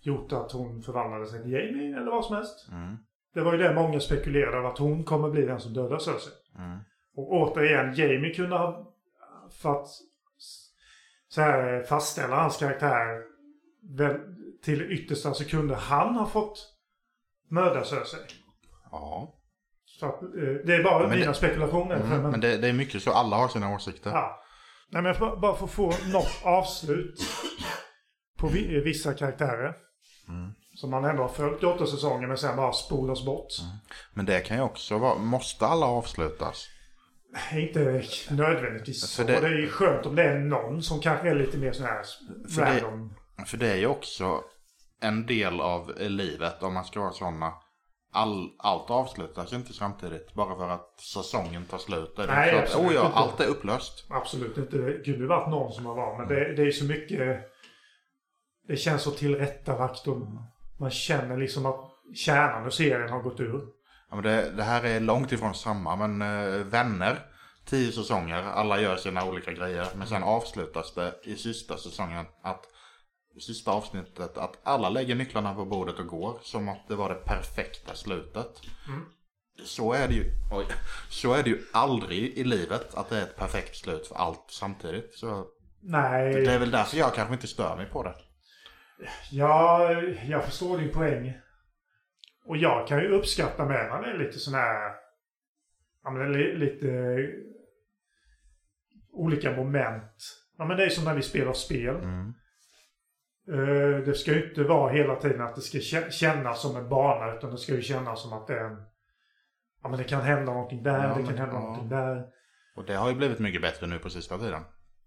gjort att hon förvandlade sig till Jamie eller vad som helst. Mm. Det var ju det många spekulerade att hon kommer bli den som dödar Cersei. Mm. Och återigen, Jamie kunde ha... För att så här, fastställa hans karaktär väl, till yttersta så kunde han ha fått mörda Cersei. Ja. Så att, eh, det är bara Men mina det- spekulationer. Mm. men, Men det, det är mycket så, alla har sina åsikter. ja. Nej, men bara, bara för att få något avslut på vi, vissa karaktärer. Mm. Som man ändå har följt i åtta säsonger men sen bara spolas bort. Men det kan ju också vara, måste alla avslutas? Inte nödvändigtvis så. Det- Det... är ju skönt om det är någon som kanske är lite mer sån här random. För det är ju också en del av livet om man ska vara sådana. All, allt avslutas inte samtidigt bara för att säsongen tar slut. Är Nej, absolut oh ja, inte. allt är upplöst. Absolut inte. Ju varit någon som har varit. Men det, det är så mycket... Det känns så tillrättalagt och man känner liksom att kärnan i serien har gått ur. Ja, men det, det här är långt ifrån samma, men eh, vänner, tio säsonger, alla gör sina olika grejer. Men sen avslutas det i sista säsongen att, i sista avsnittet, att alla lägger nycklarna på bordet och går. Som att det var det perfekta slutet. Så är det ju, oj, så är det ju aldrig i livet att det är ett perfekt slut för allt samtidigt. Så Nej, det är väl därför jag kanske inte stör mig på det. ja, jag förstår din poäng. Och jag kan ju uppskatta med det är lite sån här... Ja, men lite... Olika moment. Ja, men det är som när vi spelar spel. Mm. Eh, Det ska ju inte vara hela tiden att det ska kä- kännas som en bana utan det ska ju kännas som att det är en... Ja men det kan hända någonting där, Ja, det men- kan hända ja. någonting där. Och det har ju blivit mycket bättre nu på sista tiden.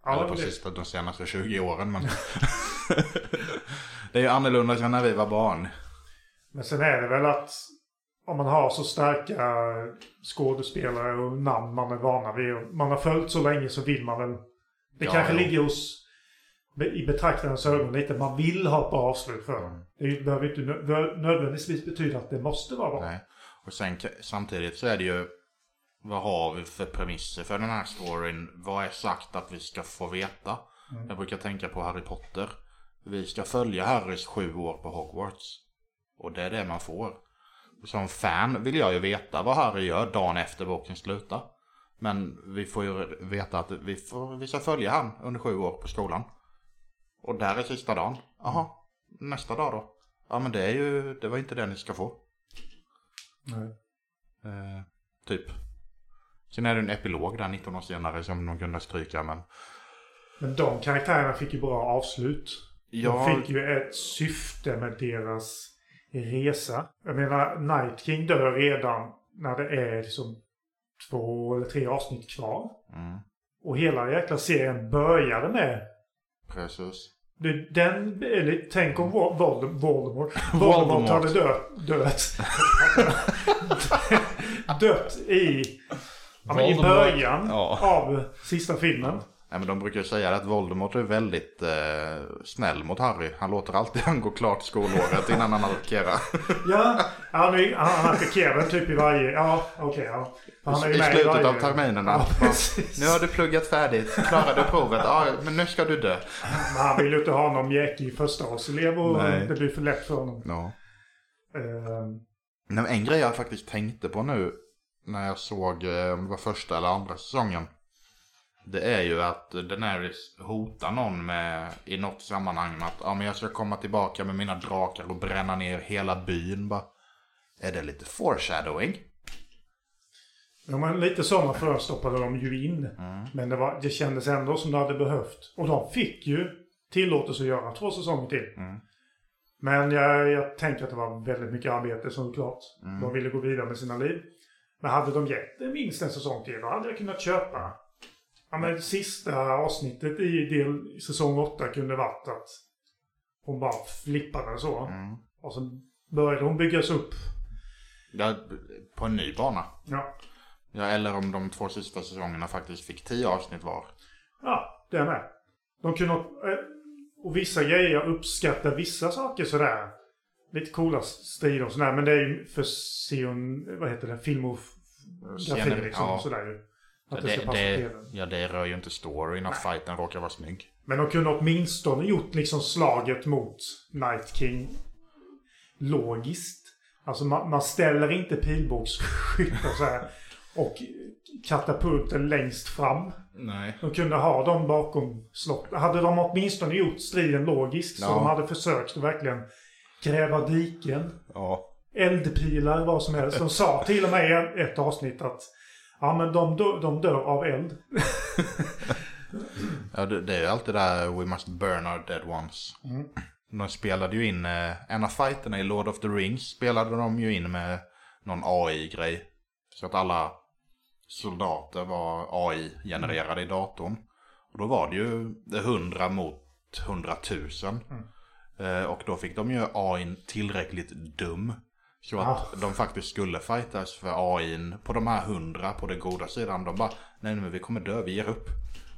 Ja, Eller på det- sista, de senaste 20 åren. Men det är ju annorlunda än när vi var barn. Men sen är det väl att om man har så starka skådespelare och namn man är vana vid och man har följt så länge så vill man väl... Det Ja, kanske jo. ligger hos i betraktarens ögon lite. Man vill ha ett bra avslut för dem. Det är ju- behöver inte nö- nödvändigtvis betyda att det måste vara bra. Nej. Och sen samtidigt så är det ju vad har vi för premisser för den här storyn? Vad är sagt att vi ska få veta? Jag brukar tänka på Harry Potter. Vi ska följa Harrys sju år på Hogwarts. Och det är det man får. Som fan vill jag ju veta vad Harry gör dagen efter boken slutar. Men vi får ju veta att vi, får, vi ska följa han under sju år på skolan. Och där är sista dagen. Jaha, nästa dag då? Ja men det är ju, det var inte det ni ska få. Nej. Eh, typ. Sen är det en epilog där 19 år senare som de kunde stryka men. Men de karaktärerna fick ju bra avslut. Ja, De fick ju ett syfte med deras resa. Jag menar, Night King dör redan när det är liksom två eller tre avsnitt kvar. Mm, Och hela jäkla serien började med precis. Den, lite- tänk om Vol- Voldem- Voldemort, Voldemort. Voldemort hade dött, dött, dött i, ja, i början Ja. av sista filmen. Nej men de brukar ju säga att Voldemort är väldigt eh, snäll mot Harry. Han låter alltid han gå klart skolåret innan han attackerar. Ja, han, är- han, attackerar typ i varje... Ja, okej. ja. Han är ju I med slutet varje- av terminerna. Ja, nu har du pluggat färdigt. Klarade du provet? Ja, men nu ska du dö. Men han vill ju inte ha någon mjäkig förstaårselev och Nej. det blir för lätt för honom. Ja. Men en grej jag faktiskt tänkte på nu när jag såg eh, om det var första eller andra säsongen. Det är ju att Daenerys hotar någon med i något sammanhang med att ja, men jag ska komma tillbaka med mina drakar och bränna ner hela byn. Bara, Är det lite foreshadowing? Ja, men lite sådana frön stoppade de ju in. Mm. Men det, var, det kändes ändå som det hade behövt. Och de fick ju tillåtelse att göra två säsonger till. Mm. Men jag, jag tänker att det var väldigt mycket arbete såklart. Mm. De ville gå vidare med sina liv. Men hade de gett det minst en säsong till, då hade jag kunnat köpa. Ja, men sista avsnittet i del, säsong 8 kunde varit att hon bara flippade så. Mm. Och så började hon byggas upp. Ja, på en ny bana. Ja, Ja, eller om de två sista säsongerna faktiskt fick tio avsnitt var. ja det är med. De kunde... eh, Och vissa grejer, jag uppskattar vissa saker sådär. Lite coola strider och sådär. Men det är ju för Sion, vad heter det, filmografi liksom. ja. Sådär ju. Att det, Det, ska passa det, ja, det rör ju inte storyn att fighten råkar vara snygg. Men de kunde åtminstone gjort liksom slaget mot Night King logiskt. Alltså man, man ställer inte pilbågsskyttar så här och katapulten längst fram. Nej. De kunde ha dem bakom slottet. Hade de åtminstone gjort striden logiskt så Ja. de hade försökt att verkligen gräva diken, Ja. eldpilar, vad som helst. De sa till och med i ett avsnitt att ja men de, dö- de dör av eld. Ja, det, det är ju alltid där We must burn our dead ones. Mm. De spelade ju in, eh, en av fighterna i Lord of the Rings spelade de ju in med någon AI-grej. Så att alla soldater var AI-genererade i datorn. Och då var det ju 100 mot 100 000. Eh, och då fick de ju AIn tillräckligt dum. Så att de faktiskt skulle fightas för AIn på de här 100 på den goda sidan. De bara, nej men vi kommer dö, vi ger upp.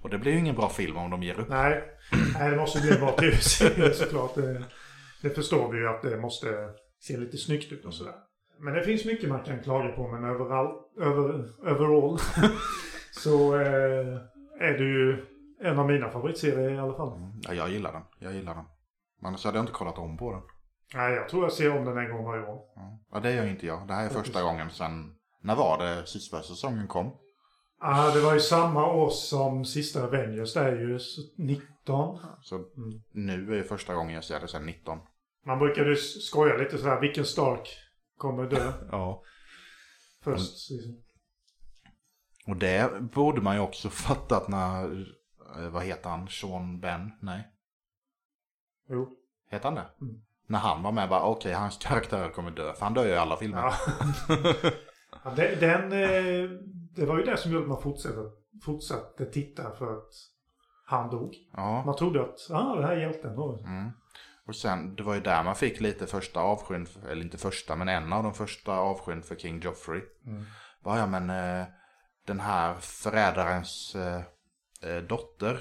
Och det blir ju ingen bra film om de ger upp. Nej, nej det måste bli en bra tv-serie såklart. Det, det förstår vi ju att det måste se lite snyggt ut och sådär. Men det finns mycket man kan klaga på men överall, över, overall så eh, är det ju en av mina favoritserier i alla fall. Ja, jag gillar den. Jag gillar den. Annars hade jag inte kollat om på den. Nej, jag tror jag ser om den en gång varje år. Ja, det gör inte jag. Det här är första gången sen... När var det sista säsongen kom? Ah, det var ju samma år som sista Avengers. Det är ju 19. Så nu är första gången jag ser det sen 19. Man brukade ju skoja lite sådär. Vilken Stark kommer dö Ja. först? Och det borde man ju också fattat när... eh, Vad heter han? Sean Ben? Nej. Jo. Heter han det? Mm. När han var med bara okej, hans karaktär kommer dö. För han dör ju i alla filmer. Ja. den, den, eh, det var ju det som gjorde att man fortsatte, fortsatte titta för att han dog. Ja. Man trodde att, ah, det här är hjälten. Mm. Och sen, det var ju där man fick lite första avskyn, eller inte första, men en av de första avskyn för King Joffrey. Mm. Bara, ja men eh, den här förrädarens eh, dotter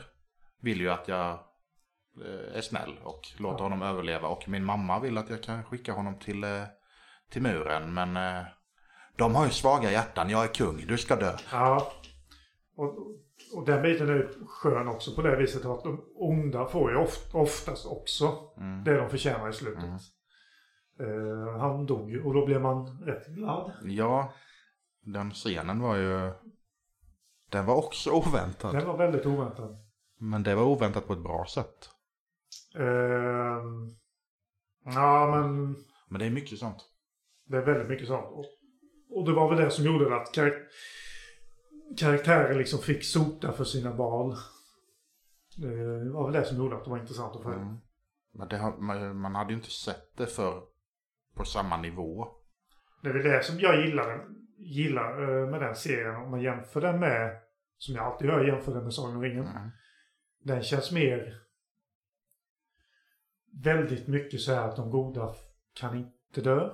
vill ju att jag är snäll och låter honom överleva. Och min mamma vill att jag kan skicka honom till, eh, till muren. Men eh, de har ju svaga hjärtan, jag är kung, du ska dö. Ja. Och, och den biten är skön också på det viset att de onda får ju oft, oftast också Mm. det de förtjänar i slutet. Mm. Eh, han dog ju och då blev man rätt glad. Ja, den scenen var ju... Den var också oväntad. Den var väldigt oväntad. Men det var oväntat på ett bra sätt. Ehm, ja, men Men det är mycket sånt. det är väldigt mycket sånt. Och, och det var väl det som gjorde att karak karaktärer liksom fick sota för sina val. Det var väl det som gjorde att det var intressant att följa. Mm. Men det man hade ju inte sett det för på samma nivå. Det är väl det som jag gillar, gillar eh, med den serien. Om man jämför den med, som jag alltid gör, jämför den med Sagan om ringen. Mm. Den känns mer väldigt mycket så här att de goda kan inte dö.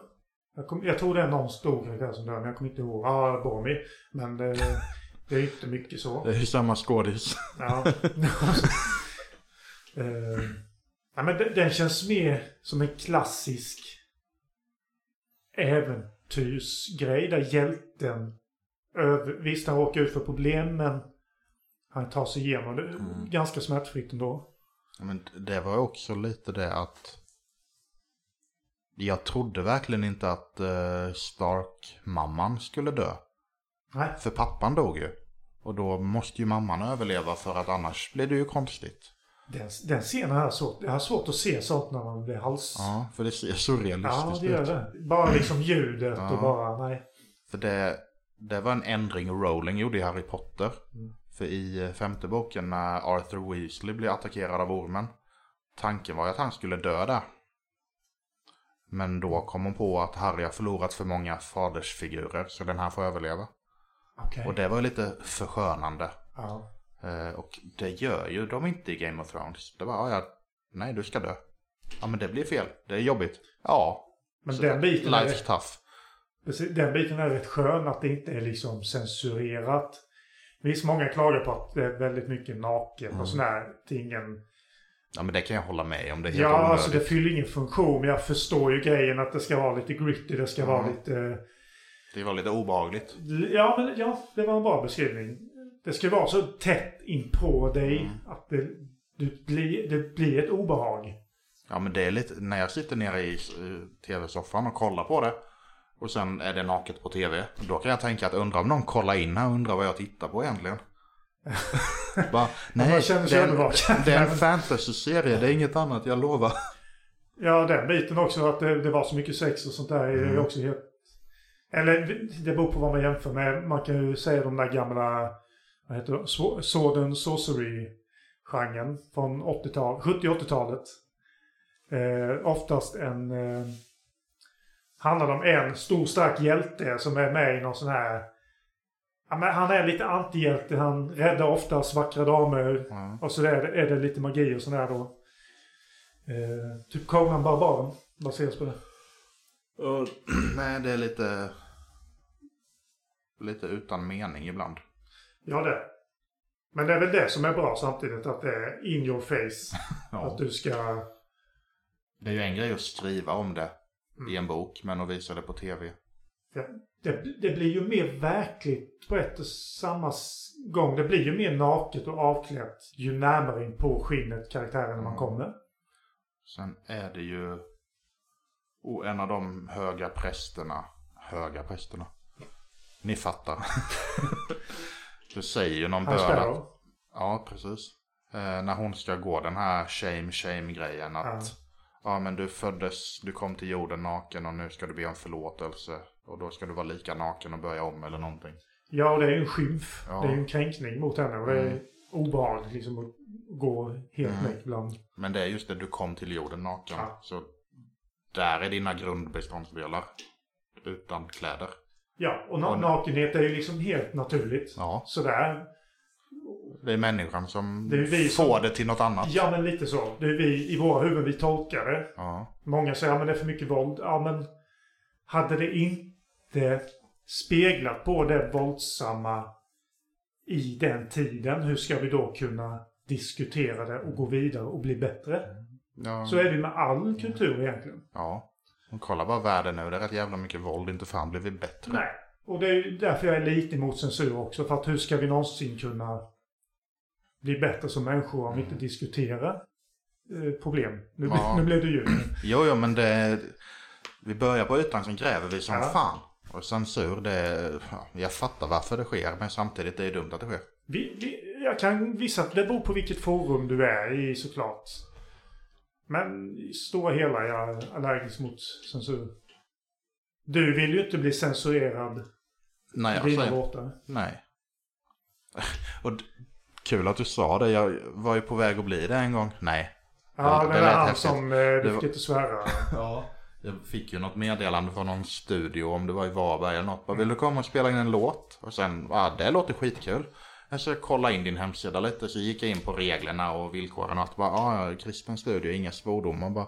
Jag, kom, jag tror det är någon stor karaktär som dör, men jag kommer inte ihåg. Ja, ah, Boromir. Men det, det är inte mycket så. Det är ju samma skådis. Ja. Eh, ja, men den, den känns mer som en klassisk äventyrsgrej där hjälten över, Visst, han råkar ut för problem men han tar sig igenom det Mm. ganska smärtfritt ändå. Men det var också lite det att jag trodde verkligen inte att uh, Stark-mamman skulle dö. Nej. För pappan dog ju. Och då måste ju mamman överleva för att annars blir det ju konstigt. Den, den scenen har jag svårt, jag har svårt att se sånt när man blir hals... Ja, för det ser så Ja, realistiskt det gör ut. det. Bara liksom ljudet Ja. och bara, nej. För det, det var en ändring Rowling gjorde i Harry Potter. Mm. För i femte boken när Arthur Weasley blir attackerad av ormen. Tanken var att han skulle dö där. Men då kom hon på att Harry har förlorat för många fadersfigurer så den här får överleva. Okej. Och det var ju lite förskönande. Ja. Eh, och det gör ju de inte i Game of Thrones. Det var, "Ja, ja, nej du ska dö. Ja men det blir fel, det är jobbigt. Ja, Men så den biten, är, life's tough. den biten är rätt skön att det inte är liksom censurerat. Visst, många klagar på att det är väldigt mycket naket Mm. och sådär. Det är ingen... Ja men det kan jag hålla med om, det är helt Ja, onödigt. alltså det fyller ingen funktion. Men jag förstår ju grejen att det ska vara lite gritty. Det ska vara Ja. lite... Det var lite obehagligt. Ja, men ja, det var en bra beskrivning. Det ska vara så tätt in på dig Mm. att det, det, blir, det blir ett obehag. Ja men det är lite, när jag sitter nere i eh, tv-soffan och kollar på det. Och sen är det naket på tv. Då kan jag tänka att undra om någon kollar in här och undrar vad jag tittar på egentligen. Bara, nej, det är en, övervakad. det är en fantasy-serie, det är inget annat, jag lovar. Ja, den biten också. Att det, det var så mycket sex och sånt där är Mm. också helt... Eller det beror på vad man jämför med. Man kan ju säga de där gamla... Vad heter det? Sw- Sword and Sorcery-genren från 80-tal, 70-80-talet. Eh, oftast en... Eh, handlar om en stor stark hjälte som är med i någon sån här... Ja, men han är lite antihjälte. Han räddar oftast vackra damer. Ja. Och så är det, är det lite magi och sådär då. Eh, typ Conan Barbaren baseras på det. Och, nej, det är lite, lite utan mening ibland. Ja det. Men det är väl det som är bra samtidigt att det är in your face. Ja. Att du ska... Det är ju en grej att skriva om det i en bok, men att visa det på tv. Ja, det, det blir ju mer verkligt på ett och samma gång. Det blir ju mer naket och avklätt ju närmare in på skinnet karaktären man Mm. kommer. Sen är det ju oh, en av de höga prästerna. Höga prästerna. Ni fattar. du säger ju någon bön att. Ja, precis. Eh, när hon ska gå den här shame, shame grejen att ja. men du föddes, du kom till jorden naken och nu ska du be om förlåtelse. Och då ska du vara lika naken och börja om eller någonting. Ja, och det är ju en skymf. Ja. Det är ju en kränkning mot henne och det är Mm. obehagligt liksom att gå helt Mm. näck ibland. Men det är just det, du kom till jorden naken. Ja. Så där är dina grundbeståndsdelar. Utan kläder. Ja, och na- Och- nakenhet är ju liksom helt naturligt. Ja, Sådär. Det är människan som Det är vi får som- det till något annat. Ja, men lite så. Det är vi i våra huvuden, vi tolkar det. Ja. Många säger att det är för mycket våld. Ja, men hade det inte speglat på det våldsamma i den tiden, hur ska vi då kunna diskutera det och gå vidare och bli bättre? Ja. Så är det med all kultur egentligen. ja. Och kolla bara världen nu, det är rätt jävla mycket våld. Inte fan blir vi bättre. Nej. Och det är därför jag är lite emot censur också. För att hur ska vi någonsin kunna bli bättre som människor om vi inte diskuterar eh, problem? Nu, Ja. nu blev det ju. Jo, jo, men det... Vi börjar på ytan, sen gräver vi som Ja. fan. Och censur, det... Ja, jag fattar varför det sker, men samtidigt det är dumt att det sker. Vi, vi, jag kan visa att det beror på vilket forum du är i såklart. Men i stora hela är jag allergisk mot censur. Du vill ju inte bli censurerad Nej, säger... låtar. Nej. Och kul att du sa det. Jag var ju på väg att bli det en gång. Nej. Ja, Det- det, det är lät han häftigt. som... Eh, du Det fick var- inte svära. Ja. Jag fick ju något meddelande från någon studio om det var i Varberg eller något. Bara, vill du komma och spela in en låt? Och sen, ja det låter skitkul. Jag ska kolla in din hemsida lite så gick jag in på reglerna och villkoren och att bara, ja, kristen studio, inga svordomar bara.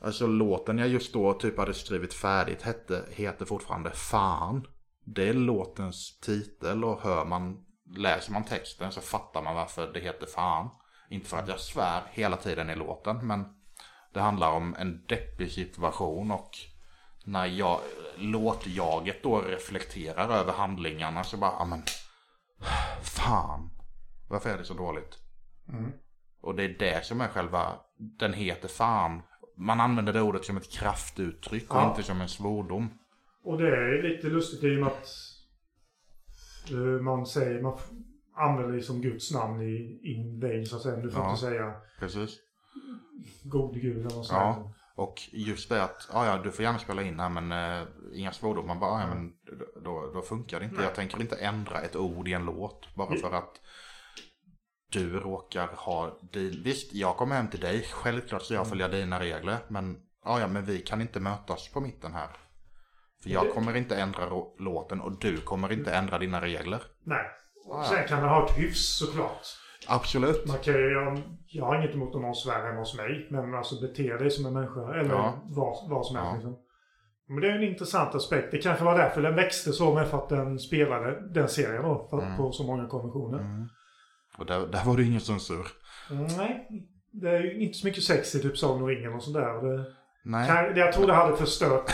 Alltså låten jag just då typ hade skrivit färdigt hette, heter fortfarande Fan. Det är låtens titel och hör man, läser man texten så fattar man varför det heter Fan. Inte för att jag svär hela tiden i låten men det handlar om en deppig situation och när jag, låtjaget då reflekterar över handlingarna så bara, ja men Fan. Varför är det så dåligt? Mm. Och det är det som är själva, den heter fan. Man använder det ordet som ett kraftuttryck och Ja. inte som en svordom. Och det är lite lustigt i och med att man säger... Man, använder det som Guds namn i in vain så att säga. Du får Ja. inte säga Precis. gode gud eller något sånt. Ja. Och just det att, ja ja du får gärna spela in här men eh, inga svordomar. Man bara, ja men då, då funkar det inte. Nej. Jag tänker inte ändra ett ord i en låt bara för att du råkar ha din... Visst, jag kommer hem till dig. Självklart ska jag Mm. följa dina regler. Men, ja ja men vi kan inte mötas på mitten här. För jag kommer inte ändra låten och du kommer inte ändra dina regler. Nej. Ja, Sen kan det ha ett hyfs såklart. Absolut. Man kan jag, jag har inget emot om någon svär hemma hos mig. Men alltså bete dig som en människa. Eller Ja. vad, vad som helst Ja. liksom. Men det är en intressant aspekt. Det kanske var därför den växte så med för att den spelade den serien då. För, Mm. På så många konventioner. Mm. Och där, där var det ingen censur. Mm, nej. Det är ju inte så mycket sex i typ Sagan om ringen och sådär. Det, Nej. jag tror det hade förstört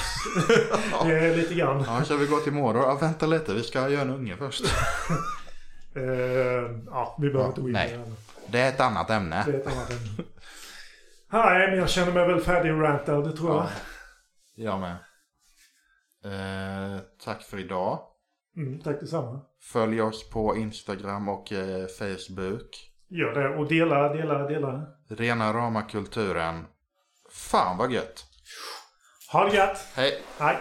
det lite grann. Ja, ska vi gå till Mordor? Ja, vänta lite, vi ska göra en unge först. Eh, ja, vi behöver Ja, inte gå in i det. är ett annat ämne. Det är ett annat ämne. Nej, men jag känner mig väl färdig rantad, det tror jag. Ja. Jag med. Eh, tack för idag. Mm, tack detsamma. Följ oss på Instagram och eh, Facebook. Gör det och dela, dela, dela. Rena rama kulturen. Fan vad gött. Ha det gött! Hej! Hej!